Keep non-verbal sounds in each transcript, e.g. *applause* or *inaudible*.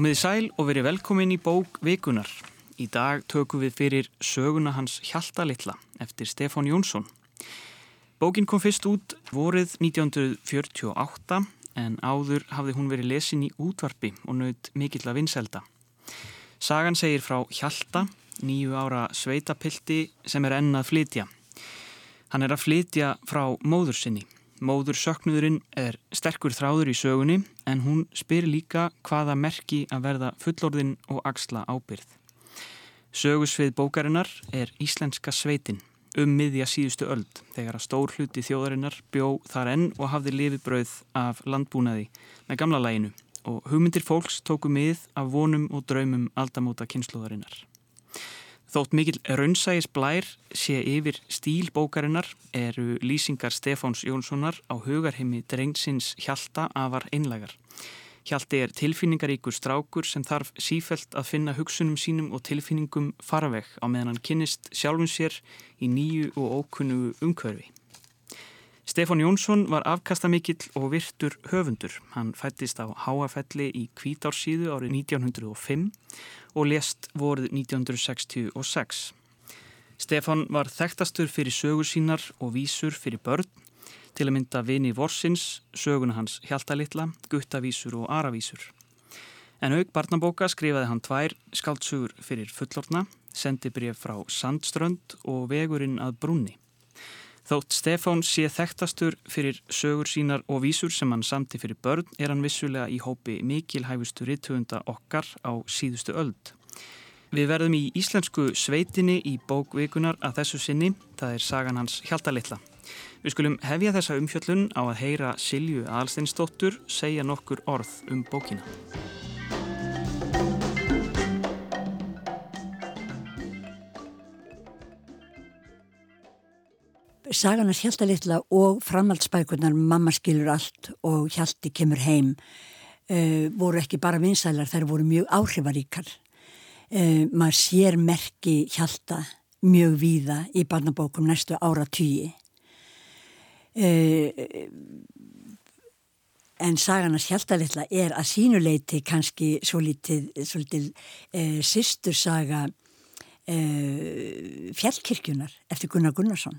Komið sæl og verið velkomin í bók Vikunar. Í dag tökum við fyrir söguna hans Hjalta Littla eftir Stefán Jónsson. Bókin kom fyrst út vorið 1948 en áður hafði hún verið lesin í útvarpi og naut mikill að vinselda. Sagan segir frá Hjalta, nýju ára sveitapilti sem er ennað flytja. Hann er að flytja frá móður sinni. Móður söknuðurinn er sterkur þráður í sögunni en hún spyr líka hvaða merki að verða fullorðin og axla ábyrð. Sögusvið bókarinnar er Íslenska sveitin um miðja síðustu öld þegar að stór hluti þjóðarinnar bjó þar enn og hafði lifibröð af landbúnaði með gamla læginu og hugmyndir fólks tóku mið af vonum og draumum aldamóta kynsluðarinnar. Þótt mikil raunsægis blær sé yfir stíl bókarinnar eru lýsingar Stefáns Jónssonar á hugarheimi drengsins Hjalta afar einlegar. Hjalti er tilfinningaríkur strákur sem þarf sífelt að finna hugsunum sínum og tilfinningum farveg á meðan hann kynnist sjálfum sér í nýju og ókunnugu umkverfi. Stefán Jónsson var afkastamikill og virtur höfundur. Hann fættist á Háafelli í Kvítársíðu árið 1905 og lest vorið 1966. Stefán var þekktastur fyrir sögur sínar og vísur fyrir börn til að mynda vini Vorsins, söguna hans Hjaltalittla, Guttavísur og Aravísur. En auk barnabóka skrifaði hann tvær skáltsugur fyrir fullorna, sendi bref frá Sandströnd og vegurinn að Brunni. Þótt Stefán sé þekktastur fyrir sögur sínar og vísur sem hann samti fyrir börn er hann vissulega í hópi mikilhæfustu rittöfunda okkar á síðustu öld. Við verðum í íslensku sveitinni í bókvikunar að þessu sinni, það er sagan hans Hjaltalittla. Við skulum hefja þessa umfjöllun á að heyra Silju Alsteinsdóttur segja nokkur orð um bókina. Sagan hans Hjalta litla og framhaldsbækunar Mamma skilur allt og Hjalti kemur heim uh, voru ekki bara vinsælar, þær voru mjög áhrifaríkar. Uh, maður sér merki Hjalta mjög víða í barnabókum næstu ára tíi. Uh, en sagan hans Hjalta litla er að sínuleiti kannski svo litið, litið sýstursaga fjallkirkjunar eftir Gunnar Gunnarsson.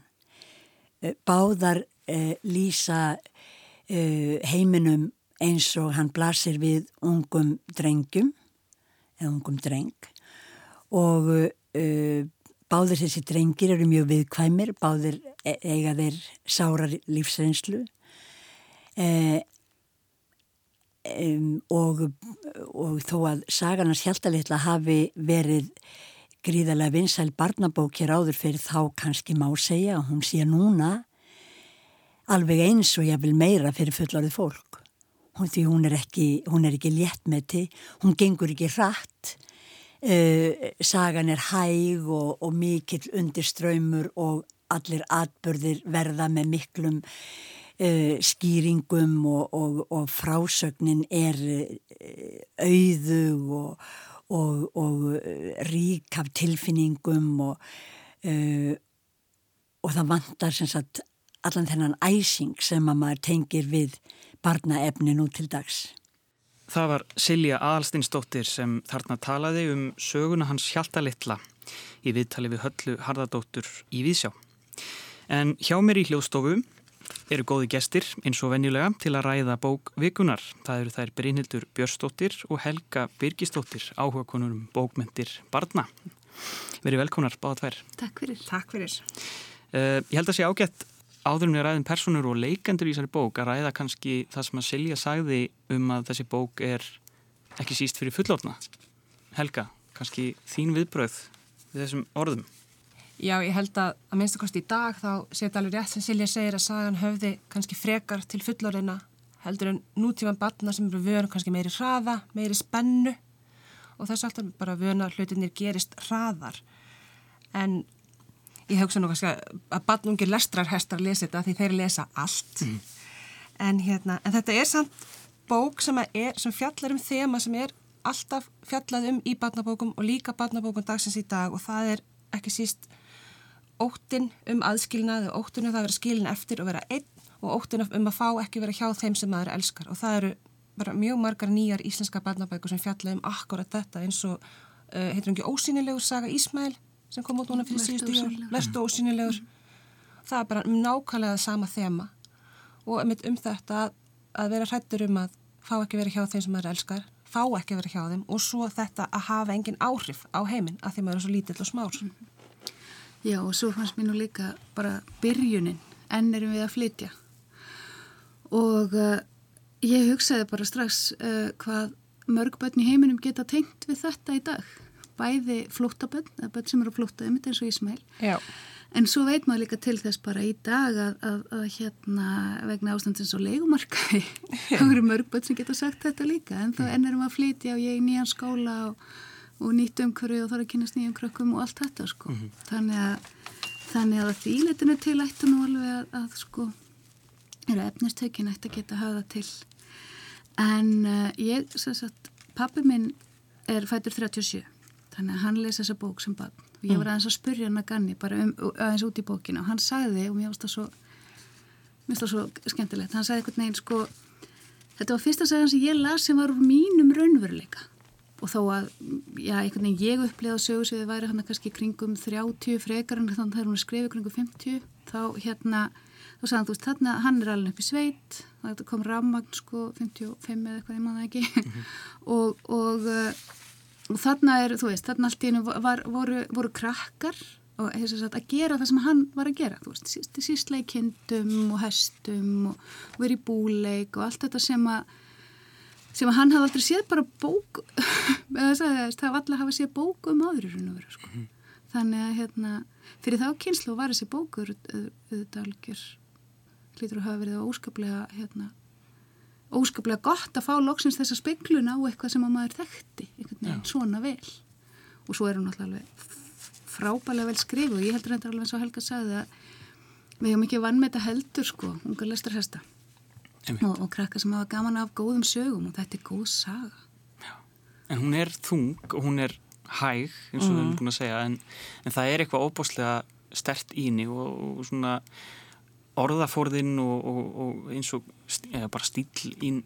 Eh, báðar eh, lýsa eh, heiminum eins og hann blasir við ungum drengjum eða ungum dreng. Og eh, báðir þessi drengir eru mjög viðkvæmir, báðir e, eiga þeir sárar lífsreynslu. Eh, og, og þó að saganars hjáltalitla hafi verið gríðarlega vinsæl barnabók hér áður fyrir þá kannski má segja að hún sé núna alveg eins og ég vil meira fyrir fullarið fólk. Hún, því hún er ekki, hún er ekki létt með því, hún gengur ekki hratt, uh, sagan er hæg og, og mikill undirströymur og allir atbörðir verða með miklum uh, skýringum og, og, og frásögnin er uh, auðug og og, og eh, rík af tilfinningum og, uh, og það vantar sem sagt allan þennan æsing sem að maður tengir við barnaefni nú til dags. Það var Silja Aðalstinsdóttir sem þarna talaði um söguna hans Hjalta Littla í viðtali við höllu Harðardóttur í Vísjá. En hjá mér í hljóðstofu eru góði gestir eins og venjulega til að ræða bók vikunar. Það eru þær Brynhildur Björstóttir og Helga Birgistóttir, áhuga konur um bókmyndir barna. Verið velkonar, báða tvær. Takk fyrir. Takk fyrir. Uh, ég held að sé ágætt áður með ræðin personur og leikandur í þessari bók að ræða kannski það sem að Silja sagði um að þessi bók er ekki síst fyrir fullófna. Helga, kannski þín viðbröð við þessum orðum. Já, ég held að að minnstakost í dag þá setja alveg rétt sem Silja segir að sagan höfði kannski frekar til fullorina heldur en nútíman batna sem eru vöna kannski meiri hraða, meiri spennu og þess aftur bara vöna hlutinir gerist hraðar en ég hugsa nú kannski að batnungir lestrarhestar lesi þetta því þeir lesa allt mm. en, hérna, en þetta er samt bók sem, er, sem fjallar um þema sem er alltaf fjallað um í batnabókum og líka batnabókum dagsins í dag og það er ekki síst óttin um aðskilnaði óttin um það að vera skilin eftir og vera einn og óttin um að fá ekki vera hjá þeim sem maður elskar. Og það eru bara mjög margar nýjar íslenska barnabækur sem fjalla um akkurat þetta eins og uh, heitir hún ekki Ósynilegur saga Ísmæl sem kom út núna fyrir síðustu jól, Verstu Ósynilegur mm. það er bara nákvæmlega sama þema. Og um þetta að, að vera hrættur um að fá ekki verið hjá þeim sem maður elskar fá ekki verið hjá þeim og svo þetta að hafa engin áhrif á heiminn að því maður er svo lítill og smár. Mm. Já og svo fannst mér nú líka bara byrjunin, enn erum við að flytja. Og uh, ég hugsaði bara strax uh, hvað mörg börn í heiminum geta tengt við þetta í dag. Bæði flóttabönn, eða bönn sem eru flóttaði mitt eins og Ísmail Já. en svo veit maður líka til þess bara í dag að, að, að hérna vegna ástandins og leikumarkaði *laughs* þá eru mörg bönn sem geta sagt þetta líka. En þá enn erum við að flytja og ég í nýjan skóla og, og nýtt umhverju og þarf að kynast nýjum krökkum og allt þetta sko mm -hmm. þannig að þannig að því leitinu til ættu nú alveg að, að sko eru efnistökin ætti að geta hafa til en uh, ég, sem sagt, pappi minn er fætur 37 þannig að hann lesa þessa bók sem barn og ég var mm. aðeins að spurja hann að ganni bara um, aðeins út í bókinu og hann sagði og mér finnst það svo mér finnst það svo skemmtilegt, hann sagði eitthvað neginn sko þetta var fyrsta sagan sem ég las sem var úr mínum raunveruleika og þó að, já, einhvern veginn ég upplega á sögursviði væri hann að kannski kringum 30 frekar en þannig að er hún að skrifa kringum 50, þá hérna þá sagði hann, þú veist, þarna, hann er alveg upp í sveit það kom rammagn sko 55 eða eitthvað, ég maður ekki mm -hmm. *laughs* og, og og þarna er, þú veist, þarna allt í hennu voru, voru krakkar og sagt, að gera það sem hann var að gera þú veist, sísla í kindum og hestum og, verið búleik og allt þetta sem að sem að hann hafði aldrei séð bara bók *laughs* eða það hafði allir hafði séð bóku um áður sko. mm. þannig að hérna, fyrir þá kynslu var þessi bókur auðvitað algjör hlýtur að hafa verið óskaplega hérna óskaplega gott að fá loksins þessa speiklun á eitthvað sem að maður þekkti einhvern veginn svona vel og svo er hún alltaf alveg frábælega vel skrifu og ég heldur þetta alveg eins og Helga sagði að við hefum ekki vann með þetta heldur sko, ungar lestar hesta og, og krakka sem hafa gaman af góðum sögum og þetta er góð saga Já. En hún er þung og hún er hæg eins og við hefum búin að segja en, en það er eitthvað óbúslega stert íni og, og svona orðaforðinn og, og, og eins og bara stíl,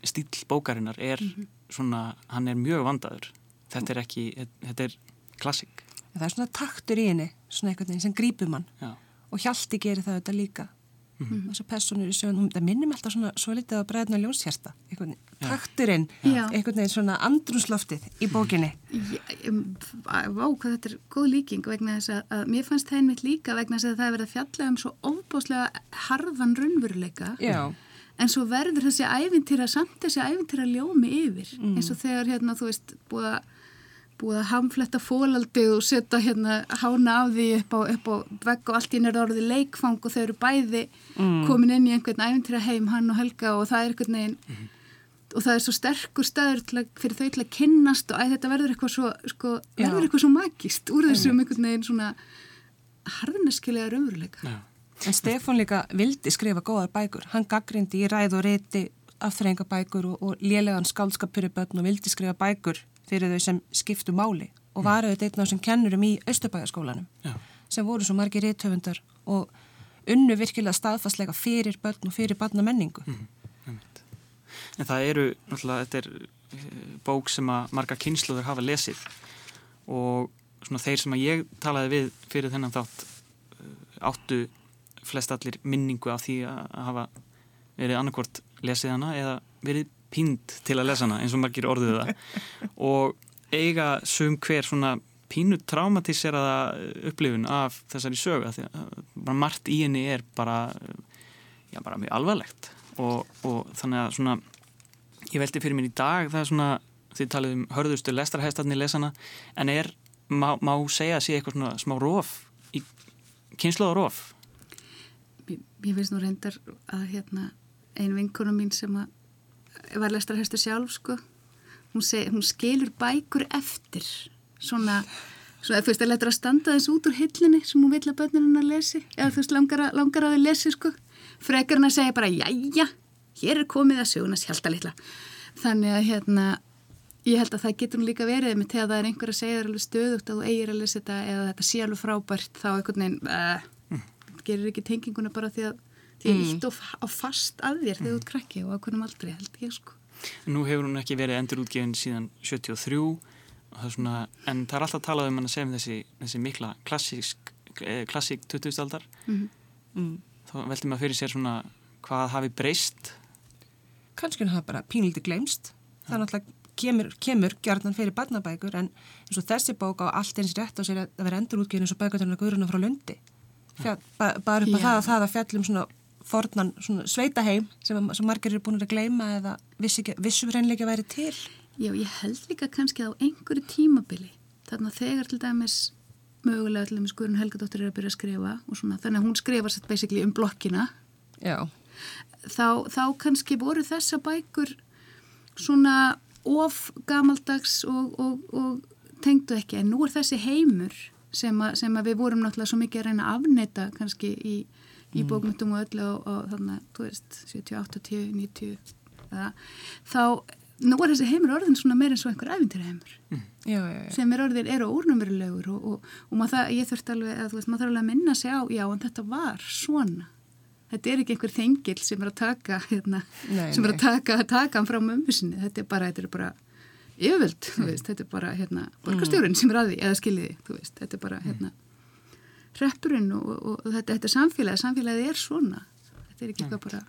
stíl bókarinnar er mm -hmm. svona, hann er mjög vandaður þetta er ekki, þetta er klassik. Það er svona taktur í henni svona eitthvað sem grípur mann Já. og Hjalti gerir það auðvitað líka mm -hmm. þessar personur í sögum, það minnum alltaf svona svo litið að bregðna ljónshjärsta takturinn, einhvern veginn svona andrúnsloftið í bókinni. Vá, hvað þetta er góð líking vegna þess að, að mér fannst það einmitt líka vegna þess að það er verið að fjalla um svo ofbáslega harðan raunveruleika. Já. En svo verður þessi æfintýra samt þessi æfintýra ljómi yfir mm. eins og þegar hérna þú veist búið að búið að hamfletta fólaldi og setja hérna hána af því upp á, upp á vegg og allt í nörður orðið leikfang og þau eru bæði mm. komin inn í einhvern æfintýra heim hann og Helga og það er einhvern veginn mm. og það er svo sterkur staður að, fyrir þau til að kynnast og æ, þetta verður eitthvað svo sko, verður eitthvað svo magist úr þessum einhvern veginn svona harðneskilega raunveruleika ja. En Stefán líka vildi skrifa góðar bækur hann gaggrindi í ræð og reyti afþreyingabækur og, og lélegan skálskapur í börn og vildi skrifa bækur fyrir þau sem skiptu máli og mm. var auðvitað einn á sem kennurum í Östubæðaskólanum sem voru svo margir réttöfundar og unnu virkilega staðfastlega fyrir börn og fyrir barnamenningu. Mm. En það eru, náttúrulega, þetta er eh, bók sem að marga kynsluður hafa lesið og svona þeir sem að ég talaði við fyrir þennan þátt eh, áttu flest allir minningu af því að hafa verið annarkvort lesið hana eða verið pínd til að lesa hana eins og margir orðuðu það. Og eiga sum hver svona pínu traumatiseraða upplifun af þessari sögu því að margt í henni er bara, já, bara mjög alvarlegt. Og, og þannig að svona ég veldi fyrir mér í dag það er svona þið talið um hörðustu lestarhæstarni lesana en er, má, má segja að sé eitthvað svona smá róf kynsluða róf Ég finnst nú reyndar að hérna ein vinkunum mín sem að var lestarhæstu sjálf sko. Hún, seg, hún skilur bækur eftir. Svona, svona þú veist það letur að standa þess út úr hillinni sem hún vil að börnunum að lesi? Eða þú veist langar að, langar að þau lesi sko. Frekar hann að segja bara jæja hér er komið að söguna sjálta litla. Þannig að hérna ég held að það getur nú líka verið með þegar það er einhver að segja þér alveg stöðugt að þú eigir að lesa þetta eða þetta sé alveg frábært þá einhvern veginn uh, gerir ekki tenginguna bara því að því mm. ítt á fast að þér þegar þú ert krakki og að hvernig aldrei held ég sko Nú hefur hún ekki verið endurútgefin síðan 73 það svona, en það er alltaf talað um hann að segja um þessi, þessi mikla klassísk, klassík 20. aldar Mm. Mm. þá veldi maður fyrir sér svona hvað hafi breyst Kannski hann hafa bara pínlítið glemst. Það er náttúrulega kemur, kemur gjarnan fyrir barnabækur en eins og þessi bók á allt eins rétt á sér að vera endurútgefin eins og bækurna Guðruna frá Lundi. Fjall, ba, bara upp á það að það að fjallum svona fornan svona sveitaheim sem, sem margir eru búin að gleyma eða vissi ekki- vissu reynleika væri til. Já, ég held líka kannski á einhverju tímabili, þarna þegar til dæmis mögulega til dæmis Guðrun Helgadóttir er að byrja að skrifa og svona, þannig að hún skrifa sér basically um blokkina, Já. þá, þá kannski voru þessa bækur svona of gamaldags og, og, og tengdu ekki, en nú er þessi heimur sem, a, sem að við vorum náttúrulega svo mikið að reyna að afneita kannski í, í bókmyndum og öllu og, og þannig að, þú veist, 70, 80, 90 eða, þá nú er þessi heimur orðin svona meira eins og einhver æfintýra heimur Já, já, já. sem er orðin, eru ónumverulegur og, og, og maður það, ég þurfti alveg að þú veist, maður þarf alveg að minna sig á, já, en þetta var svona. Þetta er ekki einhver þengil sem er að taka hérna, Nei, sem er að taka, taka hann frá mömmu sinni, þetta er bara, þetta er bara yfirvöld, þú veist, þetta er bara hérna, borgarstjórinn sem er að því, eða skiljiði þú veist, þetta er bara, hérna hreppurinn og, og, og þetta, þetta er samfélagi samfélagið er svona. Þetta er ekki eitthvað bara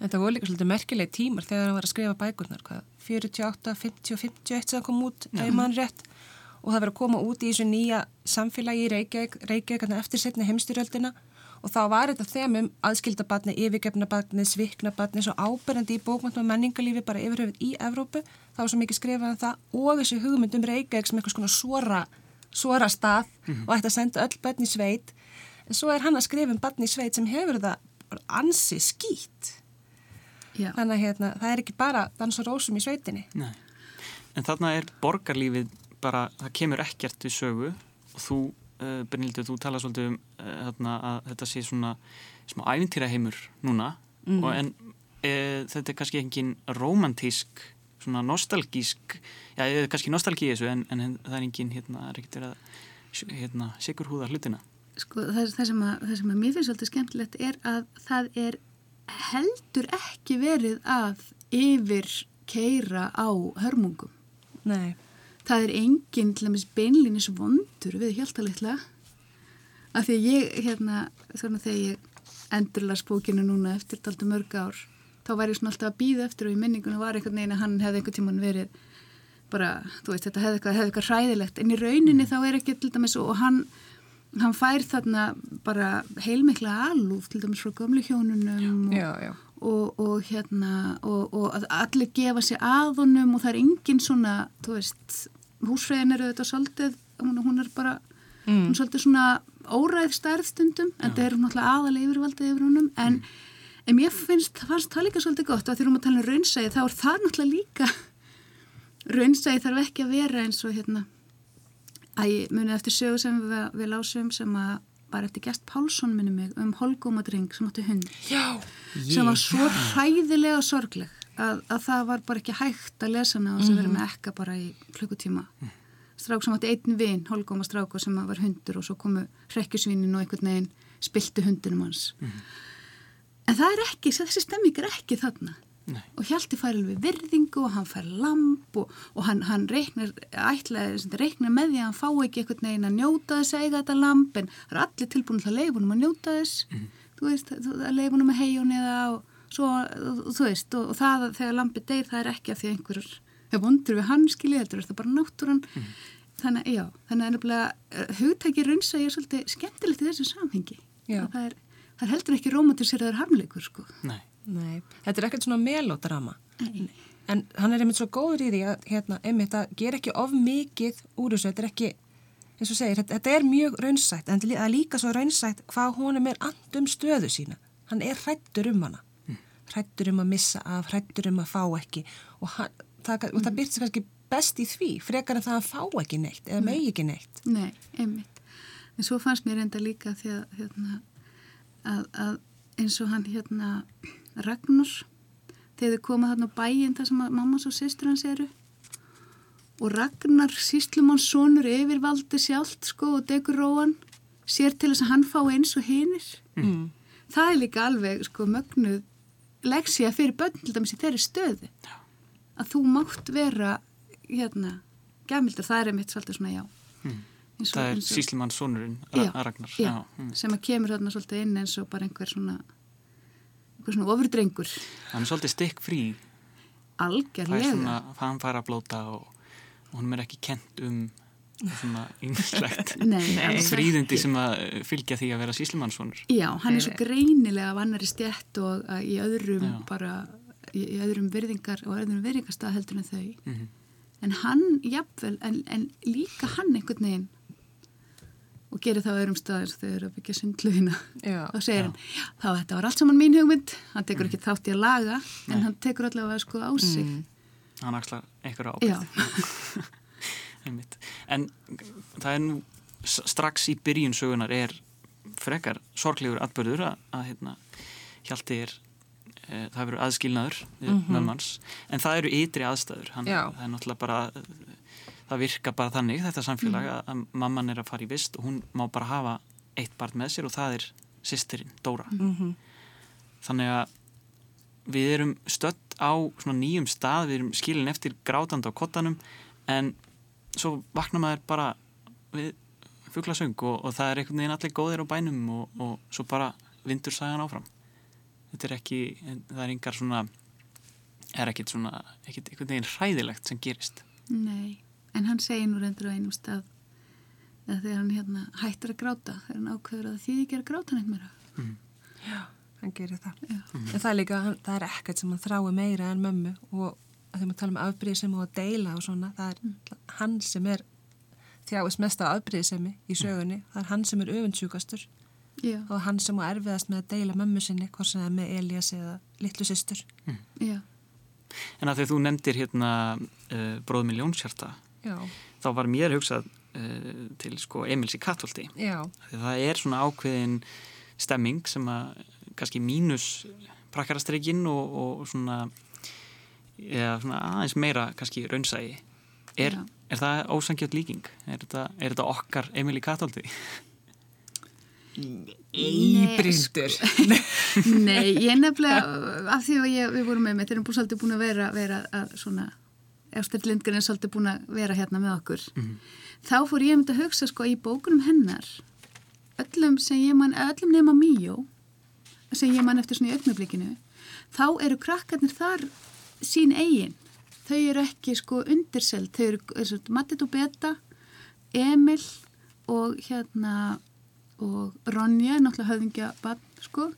Þetta voru líka svolítið merkileg tímar þegar hann var að skrifa bækurnar, hvað, 48, 50 og 51 sem það kom út, ef mann rétt. Og það verið að koma út í þessu nýja samfélagi í Reykjavík, Reykjavík eftir setni heimstyrjöldina og þá var þetta þemum aðskildabatni, yfirgefnabatni, sviknabatni, svo áberandi í bókmöntum og menningalífi bara yfirhöfuð í Evrópu, þá var svo mikið skrifað um það og þessi hugmynd um Reykjavík sem eitthvað svona svora, svora stað og ætti að senda öll börn í sveit. En svo er hann að skrifa um barn í sveit sem hefur það ansi skýtt. Já, Þannig að hérna, það er ekki bara dans og rósum í sveitinni. Nei. en þarna er borgarlífið bara, það kemur ekkert við sögu og þú, uh, Brynildur, þú tala svolítið um uh, þarna, að þetta sé svona smá ævintýra heimur núna og en uh, þetta er kannski engin romantísk svona nostalgísk já, kannski nostalgí í þessu en, en það er engin, hérna, er ekkert verið að hérna, sigur húða hlutina sko, það, það, sem að, það sem að mér finnst svolítið skemmtilegt er að það er heldur ekki verið að yfir keira á hörmungum. Nei. Það er enginn til dæmis beinlínis vondur við hjáltalitla af því að ég, hérna, svona þegar ég endurlas bókinu núna eftir daldi mörg ár, þá var ég svona alltaf að býða eftir og í minningunum var einhvern veginn að hann hefði einhvern tíman verið bara, þú veist, þetta hefði eitthvað, hefði eitthvað hræðilegt. En í rauninni þá er ekki til dæmis og hann, hann fær þarna bara heilmikla alúf til dæmis frá gömlu hjónunum og, Já, já. og, og hérna og, og allir gefa sér að honum og það er engin svona, þú veist húsfræðin eru þetta svolítið hún, hún er bara, hún er svolítið svona óræð stærð stundum en það er hún alltaf aðalega yfirvaldið yfir honum en, en mér finnst, fannst það líka svolítið gott og að því erum að tala um raunsæði þá er það náttúrulega líka raunsæði þarf ekki að vera eins og hérna að ég muni eftir sögu sem við, við lásum sem að var eftir gæst Pálsson minni mig um holgómadring sem átti hund. Já. sem var svo hræðilega sorgleg að, að það var bara ekki hægt að lesa hana og sem verið með ekka bara í klukkutíma. Strák sem átti einn vin, holgóma stráku sem var hundur og svo komu hrekkjusvinin og einhvern veginn spiltu hundinum hans en það er ekki, þessi stemming er ekki þarna. Nei. og Hjalti fær alveg virðingu og hann fær lamp og, og hann, hann reiknar, ætlaði, reiknar með því að hann fá ekki einhvern veginn að njóta þess að eiga þetta lamp en það er allir tilbúin til að leifunum að njóta þess. Þú veist, að leifunum að heiðun eða og svo, og, þú veist, og, og það að þegar lampi deyr það er ekki af því að einhver er vondur við hann skilji, heldur er það bara náttúran. Þannig, já, þannig að nefnilega hugtæki raunsa ég er svolítið skemmtilegt í þessu samhengi. Já. Og það er, það er heldur ekki romantiseraður harmleikur sko Nei, Nei. Þetta er ekkert svona melodrama. Nei. En hann er einmitt svo góður í því að, hérna, einmitt að gera ekki of mikið úr þessu. Þetta er ekki, eins og segir, þetta, þetta er mjög raunsætt, en það er líka svo raunsætt hvað honum er and um stöðu sína. Hann er hrættur um hana. Hrættur um að missa af, hrættur um að fá ekki. Og, hann, það, og það byrst kannski best í því, frekar en það að fá ekki neitt, eða megi ekki neitt. Nei, einmitt. En svo fannst mér enda líka því að, hérna, að, að eins og hann hérna Ragnar, þegar þau koma þarna á bæinn þar sem að mamma og sýstur hans eru og Ragnar síslumann sonur yfirvaldi sjálft sko og degur róan sér til þess að hann fá eins og hinir. Mm. Það er líka alveg sko mögnuð leksía fyrir börn til dæmis í þeirri stöðu. að þú mátt vera hérna, gafmildur, það er einmitt svolítið svona já Mm. Það er síslimann sonurinn, Já, Ragnar. já, mm. sem að kemur þarna svolítið inn eins og bara einhver svona einhver svona ofurdrengur. Hann er svolítið stikk frí, er svona, hann fær að blóta og, og hann er ekki kent um svona *laughs* ynglegt fríðindi sem að eh, fylgja því að vera síslimannssonur. Já, hann er svo Nei, greinilega af annari stjætt og að í öðrum Já. bara, í, öðrum virðingar og öðrum virðingarstað heldur en þau. Mm en hann, jafnvel, en, en líka hann einhvern veginn og gerir það á öðrum staðar þegar þau eru að byggja sundluðina Já. þá segir hann, já, þá þetta var allt saman mín hugmynd hann tekur ekki þátt í að laga en Nei. hann tekur allavega sko á sig Mm. Hann axlar einhverja Já. *laughs* Einmitt. En það er nú strax í byrjun sögunar er frekar sorglegur atbyrður að, að hérna, Hjalti er e, það verður aðskilnaður Mhm. mömmans en það eru ytri aðstæður Hann, Já. það er náttúrulega bara það virka bara þannig þetta samfélag Mhm. að, mamman er að fara í vist og hún má bara hafa eitt barn með sér og það er sýstirinn, Dóra Mhm. þannig að við erum stött á svona nýjum stað, við erum skilin eftir grátandi á kottanum en svo vakna maður bara við fuglasöng og, og það er einhvern veginn allir góðir á bænum og, og svo bara vindur sagan áfram þetta er ekki, það er engar svona er ekkit svona ekkit einhvern veginn hræðilegt sem gerist nei, en hann segir nú reyndur á einum stað eða þegar hann hérna hættir að gráta þegar hann ákveður að því ekki að gráta neitt meira. Já, hann gerir það. Já. En það er líka, hann- það er ekkert sem hann þrái meira en mömmu og að þegar maður tala um afbríðisemi og að deila og svona, það er hann sem er þjáist mest af afbríðisemi í sögunni, það er hann sem er öfundsjúkastur Já, og hann sem á erfiðast með að deila mömmu sinni, hvort sem það er með Elias eða litlu systur. já, en að þegar þú nefndir hérna uh, bróðum í Ljónshjarta Já, þá var mér hugsað uh, til sko Emils í Því það er svona ákveðin stemming sem að kannski mínus prakkarastrykkin og, og svona, eða svona aðeins meira kannski raunsægi. Er, er það ósangjöld líking? Er þetta, er þetta okkar Emil í Katholti? Íbrindur. *laughs* Nei, ég nefnilega, af því að ég, við vorum með þeir eru búin svolítið búin að vera, vera að svona, Ástöld Lindgren er svolítið búin að vera hérna með okkur. Þá fór ég myndi að hugsa sko í bókunum hennar, öllum sem ég man, öllum nema Míó, sem ég man eftir svona í augnablikinu, þá eru krakkarnir þar sín eigin. Þau eru ekki sko undirselt, þau eru, er svo, Mattit og Beta, Emil og hérna, og Ronja, náttúrulega höfðingja barn, sko.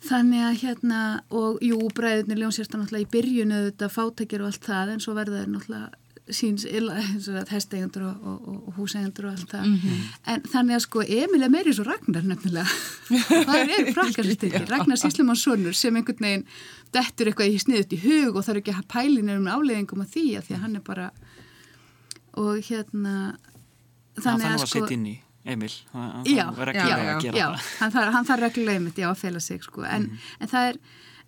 Þannig að hérna, og jú, bræðurnir ljónsérsta náttúrulega í byrjunu þetta fátækir og allt það, en svo verða þeir náttúrulega síns illa, *laughs* eins og að hesteigundur og, og, og, og húseigundur og allt það. En þannig að sko, Emil er meiri svo Ragnar nefnilega. *laughs* það er prakkarsistikki. Ragnar Síslumann Sónur sem einhvern veginn dettur eitthvað í sniðut í hug og það er ekki að pælinu um afleðingum af því að því að hann er bara, og hérna, þannig að að sko... Emil. Já, þarf reglulega að gera já, það. hann þarf, hann þarf reglulega einmitt, já, að fela sig, sko, en, en það er,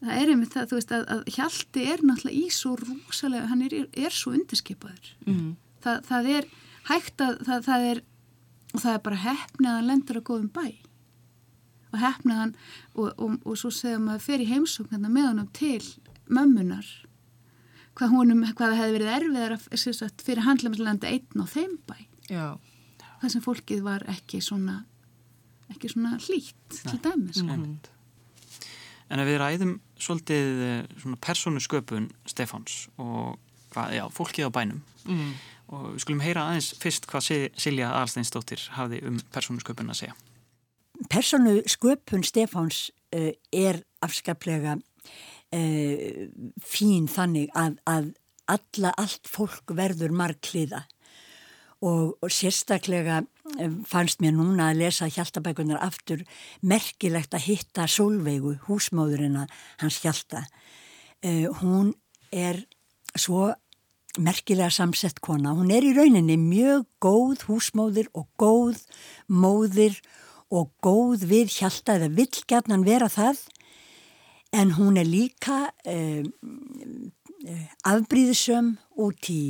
það er einmitt það, þú veist, að, að Hjalti er náttúrulega í svo rosalega, hann er, er svo undirskipaður. Mm. Það, það er hægt að, það, það er, og það er bara hefnið að hann lendur að góðum bæ. Og hefnið hann, og, og, og svo segja maður fer í heimsókn hérna með honum til mömmunar, hvað honum, hvað það hefði verið erfiðar að, sem sagt, fyrir handlæmislega einn á þeim bæ Já, þar sem fólkið var ekki svona ekki svona hlýtt til dæmis sko. En ef við ræðum svolítið eh, svona persónu sköpun Stefáns og hvað, já, fólkið á bænum mm. og við skulum heyra aðeins fyrst hvað Si- Silja Alsteinsdóttir hafði um persónu sköpun að segja. personu sköpun Stefáns uh, er afskaplega uh, fín þannig að, að alla, allt fólk verður margliða og, og sérstaklega uh, fannst mér núna að lesa hjaltabækunar aftur merkilegt að hitta Solveigu, húsmóðurina hans hjalta. Uh, hún er svo merkilega samsett kona. Hún er í rauninni mjög góð húsmóðir og góð móðir og góð við hjalta eða vill gætnan vera það en hún er líka uh, uh, afbríðisöm út í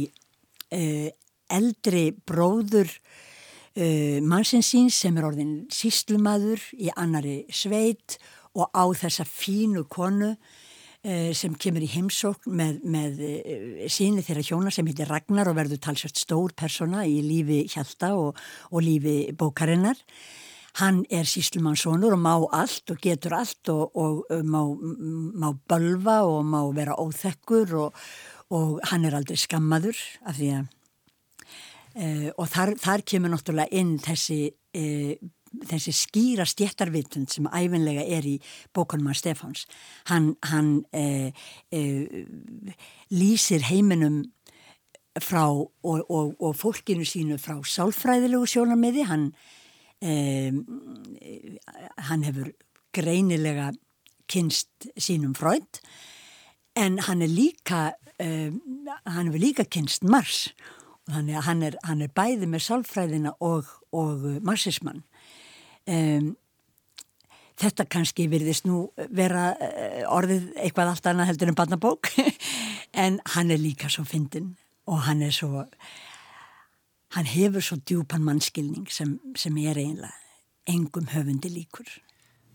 uh, eldri bróður uh, mannsins síns sem er orðin síslumadur í annari sveit og á þessa fínu konu eh, sem kemur í heimsókn með, með eh, síni þeirra hjóna sem heitir Ragnar og verður talsvært stór persona í lífi Hjalta og, og lífi bókarinnar. Hann er síslumannsónur og má allt og getur allt og, og má, má bölva og má vera óþekkur og, og hann er aldrei skammaður af því að Uh, og þar, þar kemur náttúrulega inn þessi, uh, þessi skýra stjættarvitund sem æfinlega er í bókunum af Stefáns. Hann, hann uh, lýsir heiminum frá og, og, og fólkinu sínu frá sálfræðilegu sjónarmiði. Hann, hann hefur greinilega kynst sínum frönd en hann er líka, hann hefur líka kynst Mars og Þannig að hann er, hann er bæði með sálfræðina og, og marxismann. Um, þetta kannski virðist nú vera uh, orðið eitthvað allt annað heldur en barnabók *laughs* en hann er líka svo fyndin og hann er svo, hann hefur svo djúpan mannskilning sem, sem er eiginlega engum höfundi líkur.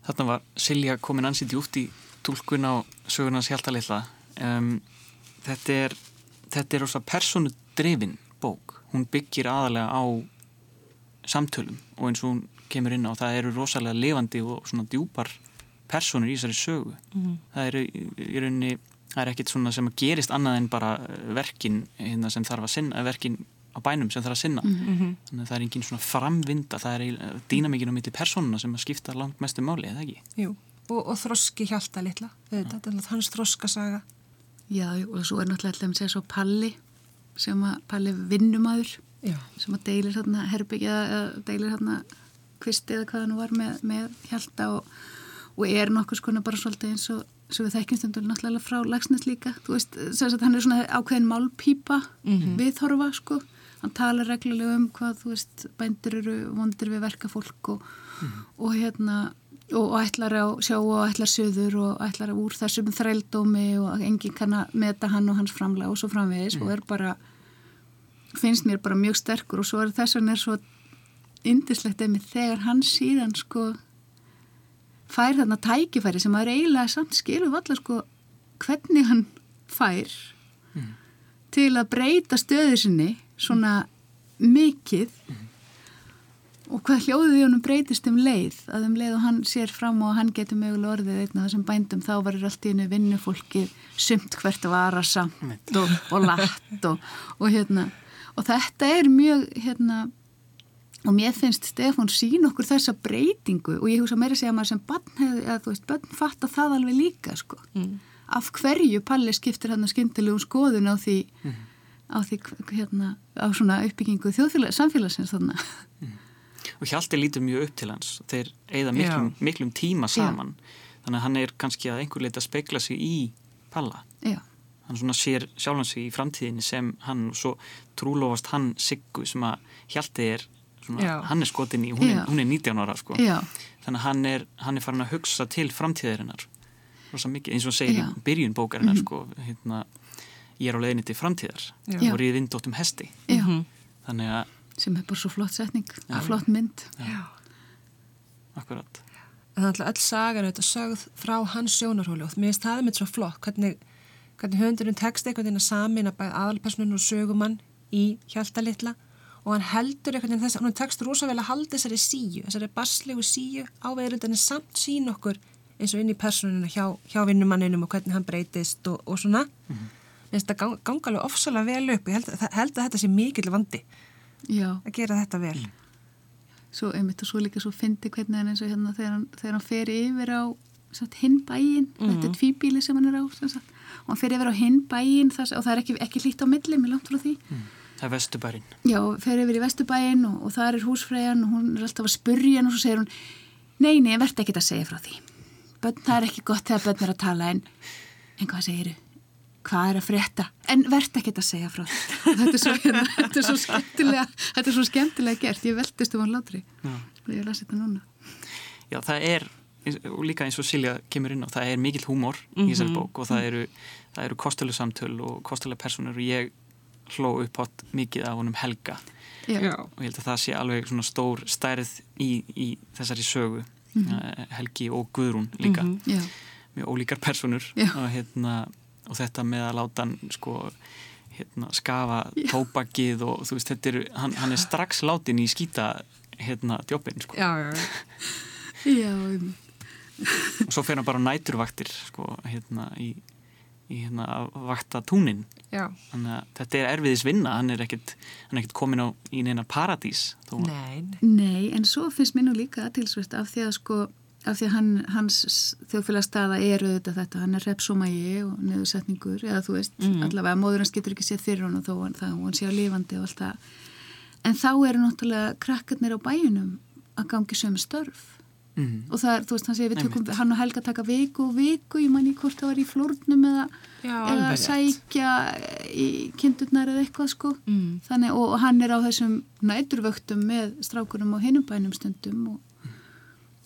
Þarna var Silja komin ansið djúpt í tólkun á sögurnans hjáltalilla. Um, þetta er, þetta er ósað personu drefin bók. Hún byggir aðalega á samtölum og eins og hún kemur inn á það eru rosalega levandi og svona djúpar personur í þessari sögu. Mm -hmm. Það eru í rauninni, það er ekkit svona sem að gerist annað en bara verkin hérna, sem þarf að sinna, verkin á bænum sem þarf að sinna. Mm -hmm. Þannig að það er engin svona framvinda, það er dýnamíkin á mitti personuna sem að skipta langt mestu máli, eða ekki? Jú, og, og þroski hjálta litla, þetta er hans þroskasaga. Já, og svo er náttúrulega alltaf að segja svo Palli sem að Palli vinnumadur Já. sem að deilir hérna herbyggja eða deilir hérna kvisti eða hvað hann var með, með hjálta og, og er nokkus konar bara svolítið eins og sem við þekkjumstundur náttúrulega frá lagsnes líka þú veist, að hann er svona ákveðin málpípa mm -hmm. viðhorfa sko hann talar reglulega um hvað þú veist bændur eru vondir við verka fólk og, mm -hmm. og hérna og, ætlar á sjá og ætlar söður og ætlar úr þessum þrældómi og enginn kann að meta hann og hans framlega og svo framvegis mm. og er bara finnst mér bara mjög sterkur og svo er þess vegna er svo indislegt ef mig þegar hann síðan sko fær þarna tækifæri sem að er eiginlega samt skilur valla sko hvernig hann fær mm. til að breyta stöðu sinni svona mikið mm og hvað hljóðið í honum breytist um leið að um leið og hann sér fram og hann getur mögulega orðið einna þessum bændum þá varir allt í hennu vinnufólki sumt hvert vara samt og, og latt og, og hérna og þetta er mjög hérna og mér finnst Stefán sín okkur þessa breytingu og ég hugsa meira að segja að maður sem bann hefði, að þú veist, bann fatta það alveg líka sko, mm. af hverju Palli skiptir hann að skyndilegum skoðun á því mm. á því hérna á svona uppbyggingu þjóðfélag, samfélagsins þannig mm og Hjalti lítur mjög upp til hans. Þeir eigða miklum, miklum tíma saman. Já. þannig að hann er kannski að einhver leita að speikla sig í Palla. Já. hann svona sér sjálfan sig í framtíðinni sem hann og svo trúlofast hann Siggu sem að Hjalti er svona, hann er skotin í, hún er, hún er 19 ára sko. þannig að hann er, hann er farin að hugsa til framtíðarinnar. Mikið, eins og segir í byrjun bókarinnar mm -hmm. sko, hérna, ég er á leðinni til framtíðar og riðindóttum hesti. Þannig að sem er bara svo flott setning og flott mynd. Já, akkurat. Það er alltaf öll sagan auðvitað sögð frá hans sjónarhóli og mér finnst það með svo flott hvernig, hvernig höndurinn tekst einhvern veginn að samin að bæða aðalpersonun og sögumann í hjáltalitla og hann heldur einhvern veginn þess að hann tekst rosa vel að halda þessari síu, þessari baslegu síu áveðurundinni samt sín okkur eins og inn í personuna hjá, hjá vinnumanninum og hvernig hann breytist og, og svona. Mm -hmm. mér finnst það ganga, ganga alveg ofsalega vel upp og ég held, held að þetta sé mikill vandi Já. að gera þetta vel. Svo einmitt og svo líka svo fyndi hvernig hann eins og hérna þegar hann, þegar hann fer yfir á hinn bæin, mm. þetta er tvíbíli sem hann er á satt, og hann fer yfir á hinn bæin þess, og það er ekki, ekki lít á milli með langt frá því mm. Það er vestubærin Já, fer yfir í vestubæin og, og það er húsfræjan og hún er alltaf að spurja og svo segir hún Nei, nei, ég verði ekki að segja frá því Bönn, það er ekki gott þegar bönn er að tala en, en hvað segir þú? Hvað er að frétta, en verðt ekki að segja frá *laughs* þetta er svo, hérna, þetta er svo skemmtilega þetta er svo skemmtilega gert, ég veldist um hann látri ég lasi þetta núna. Já, það er, og líka eins og Silja kemur inn á, það er mikill húmor mm -hmm. í þessari mhm. bók og það eru, það eru kostuleg samtöl og kostuleg personur og ég hló upp átt mikið af honum Helga. Já. og ég held að það sé alveg svona stór stærð í, í þessari sögu. Mm -hmm. Helgi og Guðrún líka. Mm -hmm. mjög ólíkar personur og, hérna, og þetta með að láta hann sko hérna, skafa tópakið og þú veist, er, hann, hann er strax látin í skýta hérna djópin sko. Já, já, já. og svo fer hann bara næturvaktir sko, hérna í, í hérna að vakta túnin Já. þannig að þetta er erfiðis vinna hann er ekkert, hann er ekkert komin á í neina paradís Nei. Nei, en svo finnst mér nú líka aðtilsvert af því að sko af því hann, hans þjóðfélagstaða eru þetta þetta, hann er repsómægi og neðursetningur, eða þú veist mm. allavega móður hans getur ekki séð fyrir hann og þó hann, það, hann sé á lifandi og allt það en þá eru náttúrulega krakkarnir á bæjunum að gangi sömu störf mm. og það er, þú veist, hann segir við tökum hann og Helga taka viku og viku ég manni hvort það var í flórnum eða, eða sækja í kindurnar eða eitthvað sko mm. þannig, og, og hann er á þessum næturvöktum með strákunum og hinum bænum stundum og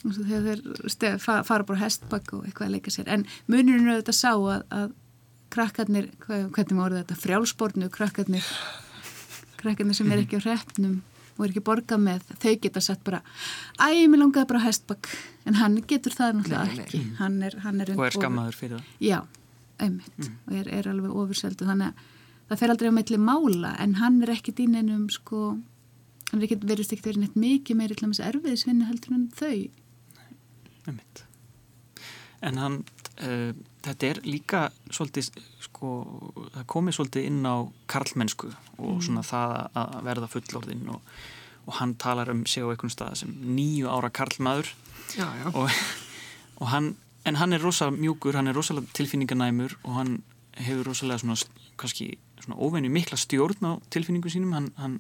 þegar þeir fara bara hestbakk og eitthvað að leika sér. En munurinn er auðvitað sá að, að krakkarnir, hvað, hvernig maður orðið þetta frjálsbornu krakkarnir krakkarnir sem er ekki á hreppnum og er ekki borgað með, þau geta sett bara æg, mér langaði bara hestbakk en hann getur það náttúrulega ekki. Hann er, hann er og er skammaður fyrir það. Já, einmitt, mm. og er, er alveg ofurseldu þannig að það fer aldrei á meitli mála en hann er ekki dýninum sko, hann er ekki verið neitt mikið meiri erfiðisvinni heldur en þau. En hann, uh, þetta er líka svolítið, sko, það komið svolítið inn á karlmennsku og mm. svona það að verða fullorðinn og, og hann talar um sig á einhvern stað sem nýju ára karlmaður já, já. Og, og hann, en hann er rosalega mjúkur, hann er rosalega tilfinninganæmur og hann hefur rosalega svona, kannski svona óvenju mikla stjórn á tilfinningu sínum, hann, hann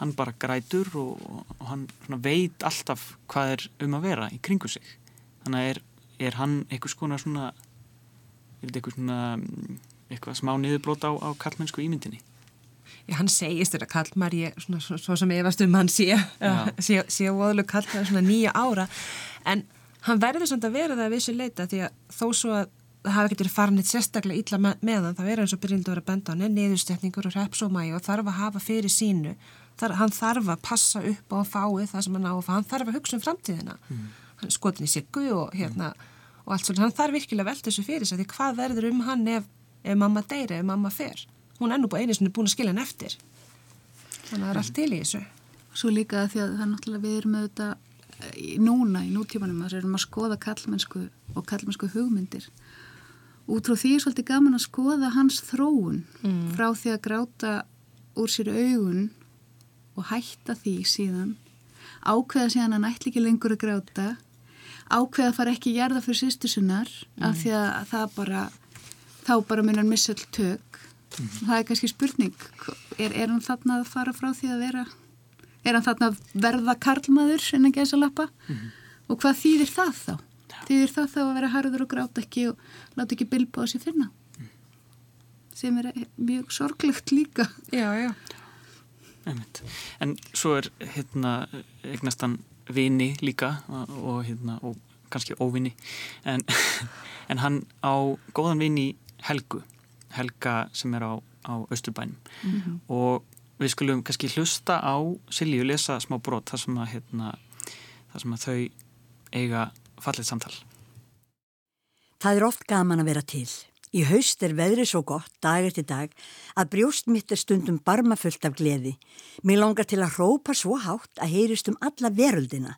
hann bara grætur og, og hann veit alltaf hvað er um að vera í kringu sig. Þannig að er, er hann eitthvað svona svona eitthvað svona eitthvað smá niðurblót á, á kallmennsku ímyndinni? Já, hann segist þetta kallmar ég, svona, svona, svona sem efast um hann sé *laughs* sé óðurlu kallmar svona nýja ára. En hann verður samt að vera það að vissu leita því að þó svo að það hafi ekkert verið farinit sérstaklega ítla með hann, það verður eins og byrjandi að vera benda á hann, neðustetningur og repsómægi og þarf að hafa fyrir sínu þar, hann þarf að passa upp á að fái það sem hann á að fá, hann þarf að hugsa um framtíðina. Mm. hann skotin í siggu og hérna mm. og allt svona, hann þarf virkilega að velta þessu fyrir sig því hvað verður um hann ef, ef mamma deyri, ef mamma fer? Hún ennú búið einu sem er búin að skilja hann eftir. Þannig að það er allt til í þessu. Svo líka því að það er náttúrulega við erum með þetta í núna, í nútímanum að við erum að skoða kallmennsku og kallmennsku hugmyndir. Út frá því er svolítið gaman að skoða hans þróun. Mm. frá því að gráta úr sér augun og hætta því síðan ákveða síðan að nætli ekki lengur að gráta ákveða að fara ekki að gerða fyrir sýstusunnar mm. af því að það bara þá bara hann missa all tök mm. það er kannski spurning er, er hann þarna að fara frá því að vera er hann þarna að verða karlmaður en að gæsa lappa mm. og hvað þýðir það þá? Þýðir það þá að vera harður og gráta ekki og láta ekki bilba á sér finna mm. sem er mjög sorglegt líka Já, já Einmitt. En svo er hérna eignast hann vini líka og, og, hérna, og kannski óvini en, *laughs* en hann á góðan vini Helgu Helga sem er á, á Östurbænum mm -hmm. og við skulum kannski hlusta á Silju lesa smá brot þar sem að, hérna, þar sem að þau eiga fallið samtal Það er oft gaman að vera til Í haust er veðrið svo gott, dag eftir dag, að brjóst mitt er stundum barmafullt af gleði. Mér langar til að hrópa svo hátt að heyrist um alla veröldina.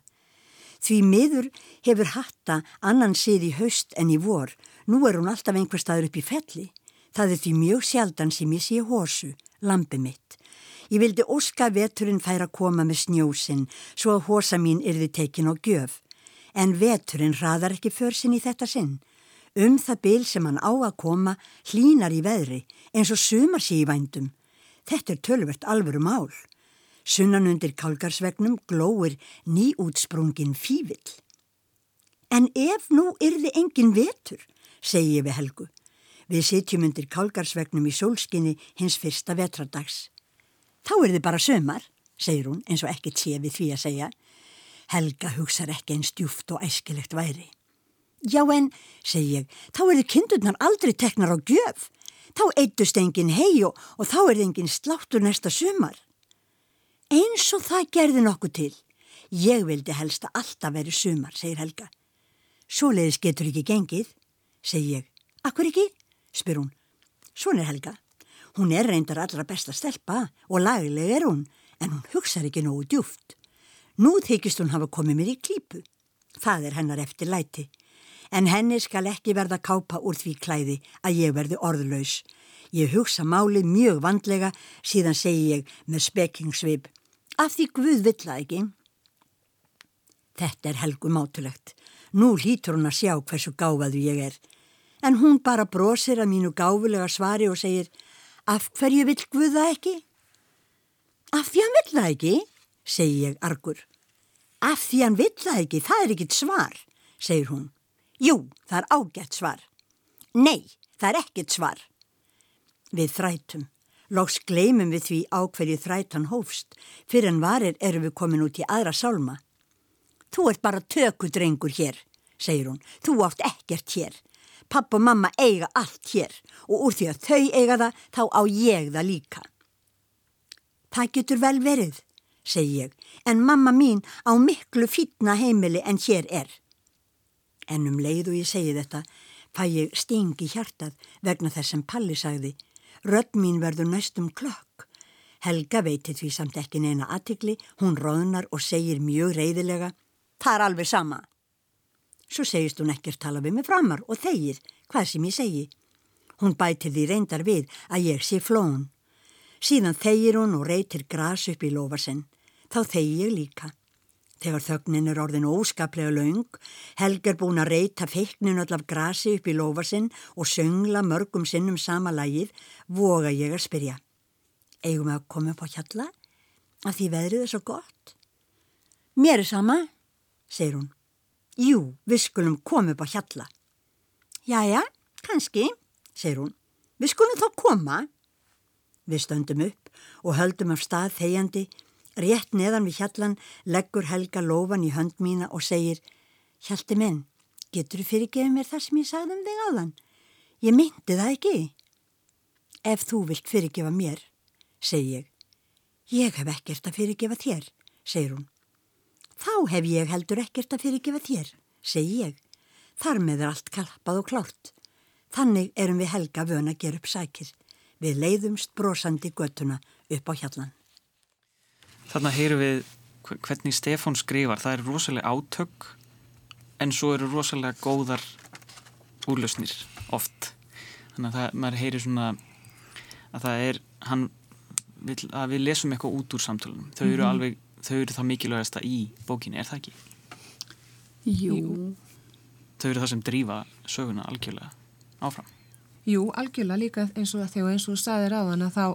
Því miður hefur hatta annan sið í haust en í vor. Nú er hún alltaf einhver staður upp í felli. Það er því mjög sjaldan sem ég sé hósu, lampi mitt. Ég vildi óska veturinn færa koma með snjósinn svo að hósa mín yrði tekin á gjöf. En veturinn hraðar ekki för sinn í þetta sinn. Um það byl sem hann á að koma hlínar í veðri eins og sumar sé í vændum. Þetta er tölvert alvöru mál. Sunnan undir kálgarsvegnum glóir nýútsprungin fívill. En ef nú yrði engin vetur, segi ég við Helgu. Við sitjum undir kálgarsvegnum í sólskinni hins fyrsta vetradags. Þá er þið bara sömar, segir hún eins og ekkert sé við því að segja. Helga hugsa ekki einn stjúft og æskilegt væri. Já en, segi ég, þá eru kindurnar aldrei teknar á gjöf. Þá eitust engin hei og, og þá er engin sláttur næsta sumar. Eins og það gerði nokkuð til. Ég vildi helst að alltaf veri sumar, segir Helga. Svoleiðis getur ekki gengið. segi ég. Akkur ekki? spyr hún. Svon er Helga. Hún er reyndar allra besta stelpa og lagleg er hún, en hún hugsaður ekki nógu djúft. Nú þykist hún hafa komið mér í klípu. Það er hennar eftir læti. En henni skal ekki verða kápa úr því klæði að ég verði orðlaus. Ég hugsa málið mjög vandlega, síðan segi ég með spekingsvip. Af því Guð vill það ekki. Þetta er helgu mátulegt. Nú hlýtur hún að sjá hversu gáfaðu ég er. En hún bara brosir að mínu gáfulega svari og segir Af hverju vill Guð það ekki? Af því hann vill það ekki, segi ég argur. Af því hann vill það ekki, það er ekkit svar, segir hún. Jú, það er ágætt svar. Nei, það er ekkit svar. Við þrætum. Lóks gleymum við því á hverju þrætan hófst. Fyrir en varir erum við komin út í aðra sálma. Þú ert bara tökudrengur hér, segir hún. Þú átt ekkert hér. Papp og mamma eiga allt hér og úr því að þau eiga það, þá á ég það líka. Það getur vel verið, segi ég, en mamma mín á miklu fítna heimili en hér er. En um leið og ég segi þetta, fæ ég stingi hjartað vegna þess sem Palli sagði. Rödd mín verður næstum klökk. Helga veitir því samt ekki neina aðtikli, hún róðnar og segir mjög reyðilega, það er alveg sama. Svo segist hún ekkert tala við mig framar og þegir hvað sem ég segi. Hún bætir því reyndar við að ég sé flón. Síðan þegir hún og reytir gras upp í lofasinn. Þá þegi ég líka. Þegar þögnin er orðin óskaplega laung, Helg er búin að reyta feiknin öll af grasi upp í lofasinn og söngla mörgum sinnum sama lagið, voga ég að spyrja. Eigum við að koma upp á hjalla? Að því veðrið er svo gott? Mér er sama, segir hún. Jú, við skulum koma upp á hjalla. Jæja, kannski, segir hún. Við skulum þá koma. Við stöndum upp og höldum af stað þegjandi. Rétt neðan við hjallan leggur Helga lofan í hönd mína og segir Hjalti minn, getur þú fyrirgefið mér það sem ég sagði um þig áðan? Ég myndi það ekki. Ef þú vilt fyrirgefa mér, segi ég. Ég hef ekkert að fyrirgefa þér, segir hún. Þá hef ég heldur ekkert að fyrirgefa þér, segi ég. Þar með er allt kalpað og klárt. Þannig erum við helga vön að gera upp sækir. Við leiðumst brosandi göttuna upp á hjallan. Þarna heyru við hvernig Stefán skrifar. Það er rosalega átök en svo eru rosalega góðar úrlausnir oft. Þannig að það, maður heyri svona að það er, hann að við lesum eitthvað út úr samtölunum. Þau eru mm -hmm. alveg þau eru það mikilvægasta í bókinni, er það ekki? Jú. Þau eru það sem drífa söguna algjörlega áfram. Jú, algjörlega líka eins og þegar eins og þú sagðir á þann að þá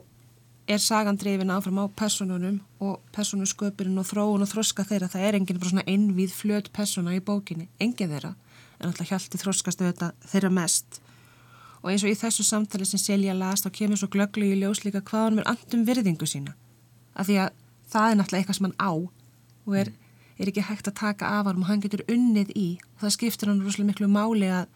er sagan drifin áfram á personunum og personusköpurinn og þróun og þroska þeirra. Það er enginn bara svona einvið flöt persona í bókinni, enginn þeirra, en alltaf hjálti þroskast auðvitað þeirra mest. Og eins og í þessu samtali sem Selja las þá kemur svo glögglu í ljós líka hvað hann er andum virðingu sína. Af því að það er náttúrulega eitthvað sem hann á og er, er ekki hægt að taka af hann og hann getur unnið í og það skiptir hann rosalega miklu máli að,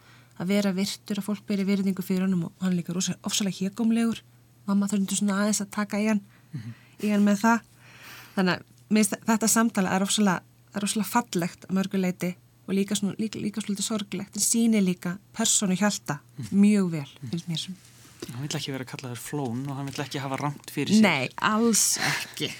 að vera virtur, að fólk beri virðingu fyrir hann og hann líka rosalega ofsalega hégumlegur mamma þurftur svona aðeins að taka í hann mm -hmm. í hann með það þannig að þetta samtala er ofsalega, fallegt að mörguleiti og líka, svona, líka, líka svolítið sorglegt en síni líka personu hjálta mm -hmm. mjög vel, finnst mér sem Hann vill ekki vera kallaður flón og hann vill ekki hafa ramt fyrir sig Nei, alls ekki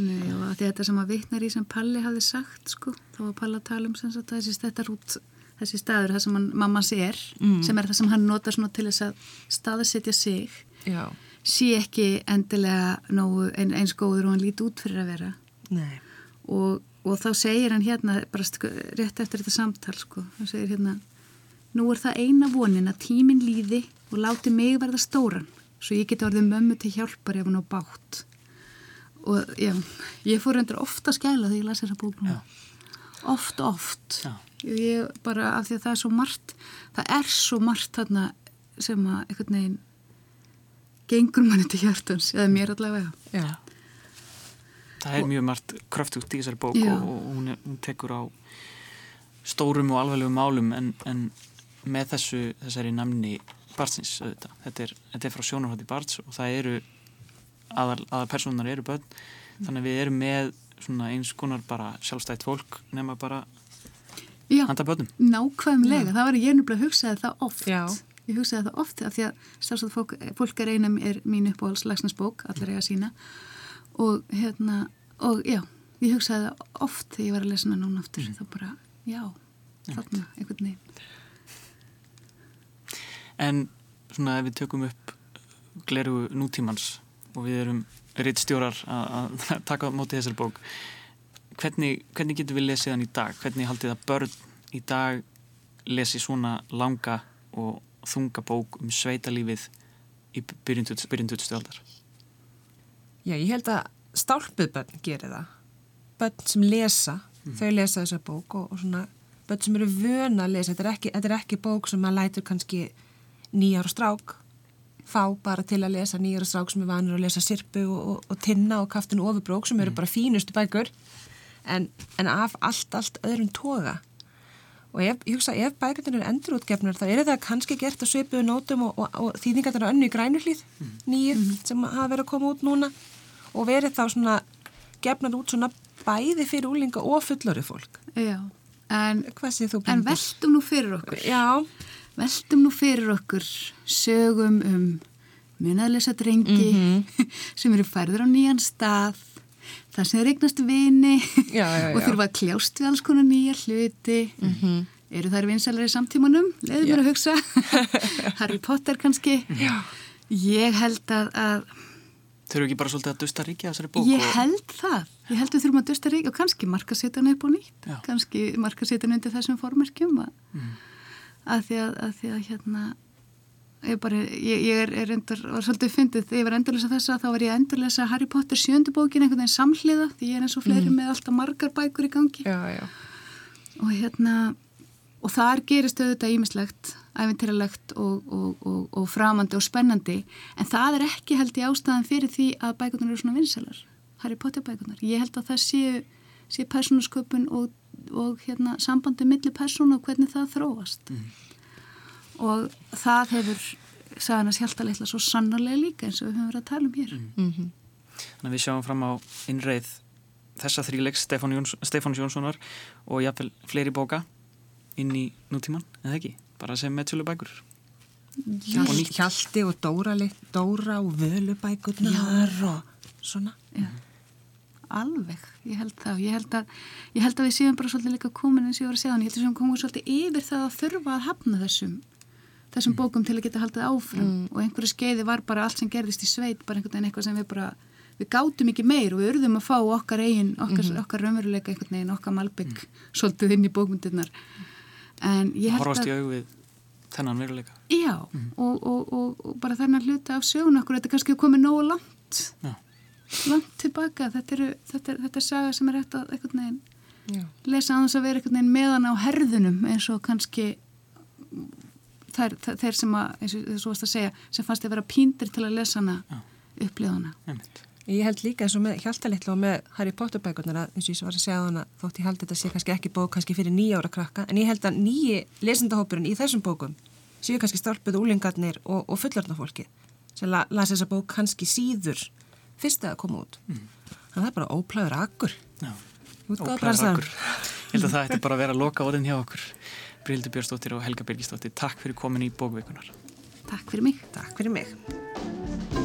Nei, og þetta sem að vittnar í sem Palli hafði sagt, sko, þá var Palli að tala um sem sagt, þessi, rút, þessi staður, það sem hann, mamma sér, mm. sem er það sem hann nota svona til þess að staðsetja sig, Já. sé ekki endilega nógu ein, eins góður og hann líti út fyrir að vera. Nei. Og, og þá segir hann hérna, bara sko, rétt eftir þetta samtal, sko, hann segir hérna, nú er það eina vonin að tímin líði og láti mig verða stóran, svo ég geti orðið mömmu til hjálpar ef hann á bátt og já, ég fór endur ofta að skæla þegar ég lasi þessa bóknum oft, oft já. ég bara af því að það er svo margt það er svo margt þarna sem að einhvern veginn gengur manni til hjartans eða mér allavega já. það er mjög margt kröft út í þessari bók og, og hún, er, hún tekur á stórum og alveglegum málum en, en með þessu þessari namni barnsins þetta er, þetta er frá sjónarhótti barns og það eru aðal, aðal personar eru börn þannig að við erum með eins konar bara sjálfstætt fólk nema bara Já, handa börnum. nákvæmlega, það var ég nefnilega að hugsaði það oft. Já. Ég hugsaði það oft af því að stafsagt fólk, fólk er eina er mín uppáhalds lagsnarsbók, allar eiga sína og hérna, og já, ég hugsaði það oft þegar ég var að lesa hana núna aftur, þá bara, já, þarna, einhvern veginn. En svona ef við tökum upp gleru nútímans og við erum rittstjórar að *laughs* að taka á móti þessari bók, hvernig, hvernig getum við lesið hann í dag? Hvernig haldið að börn í dag lesi svona langa og þunga bók um sveitalífið í byrjun 20. aldar? Já, ég held að stálpuð börn gerir það. Börn sem lesa, þau lesa þessa bók og, og svona börn sem eru vöna að lesa. Þetta er ekki, þetta er ekki bók sem maður lætur kannski nýjar og strák fá bara til að lesa nýjar og strák sem er vanur að lesa sirpu og, og, og tinna og kaftinu ofubrók sem eru bara fínustu bækur en, en af allt, allt öðrum toga. Og ef, ég hugsa, ef bækundin eru endurútgefnar þá er það kannski gert að svipuðu nótum og, og, og þýðingarnar á önnu í grænuhlýð nýju sem hafa verið að koma út núna. Og verið þá svona gefnar út svona bæði fyrir úlinga og fullorið fólk. Já, en, en veltum nú fyrir okkur. Já, Veltum nú fyrir okkur sögum um munaðlösa drengi *laughs* sem eru færður á nýjan stað, þar sem þeir eignast vini *laughs* Já, já, og já. þurfa að kljást við alls konar nýja hluti. Eru þær vinsalari samtímanum? Leðu mér að hugsa. *laughs* Harry Potter kannski. Já. Ég held að, að Þurfum ekki bara svolítið að dusta ríkja þessari bók? ég og- held það. Ég held við þurfum að dusta rík og kannski markasetja hann upp og nýtt. Já. Kannski markasetja hann undir þessum formerkjum að, að því að, að því að hérna ég bara, ég, ég er, er endur var svolítið fyndið, þegar ég var endurlesa þessa þá var ég endurlesa Harry Potter sjöndu bókin einhvern veginn samhliða, því ég er eins og fleiri með alltaf margar bækur í gangi. Já, já. og hérna og þar gerist auðvitað ímislegt æfintýralegt og, og, og, og framandi og spennandi. En það er ekki held ég ástæðan fyrir því að bækurnar eru svona vinsalar Harry Potter bækurnar, ég held að það séu sé persónasköpun og, og hérna, sambandi milli persónu og hvernig það þróast og það hefur sagan að sjálta litla svo sannarlega líka eins og við höfum verið að tala um hér Þannig að við sjáum fram á innreið þessa þríleiks Stefán Jóns, Jónssonar og jáfnvel fleiri bóka inn í nútíman, eða ekki? Bara sem meðsölu bækur. Hjal, Og nýtt. Hjalti og Dóra, lit- Dóra og völubækurnar og svona. Já. Alveg, ég held það ég held, að, ég held að við séum bara svolítið líka komin eins og ég var að segja hann, ég held að við séum komin svolítið yfir það að þurfa að hafna þessum þessum bókum til að geta haldið áfram. Og einhverju skeiði var bara allt sem gerðist í sveit bara einhvern veginn eitthvað sem við bara við gátum ekki meir og við urðum að fá okkar eigin okkar, okkar raunveruleika einhvern veginn okkar malbygg svolítið inn í bókmyndirnar. En ég held Horfast að í augu við þennan veruleika. já, og, og, og, og bara þennan hluta af sögun okkur, þetta er kannski komið nógu langt. Já. langt tilbaka þetta, eru, þetta, er, þetta er saga sem er hægt að einhvern veginn Já. lesa aðeins að vera einhvern veginn meðan á herðunum eins og kannski þær, þær, þeir sem að, eins og þú varst að segja sem fannst að vera píndir til að lesa hana hana Einmitt. Ég held líka eins og með Hjaltalitla og með Harry Potter bækurnar að eins og ég var að segja hana þótt ég held þetta sé kannski ekki bók kannski fyrir nýja ára krakka en ég held að nýji lesendahópurinn í þessum bókum séu kannski stálpuð úlingarnir og, og fullorðnafólki sem la, las þessa bók kannski síður fyrst að koma út. Þannig að það er bara óplæður akkur. Óplæður akkur. Ég held að það ætti bara að vera að loka orðin hjá okkur. Bríldur Björnsdóttir og Helga Birgisdóttir, takk fyrir komin í bókveikunar. Takk fyrir mig Takk fyrir mig.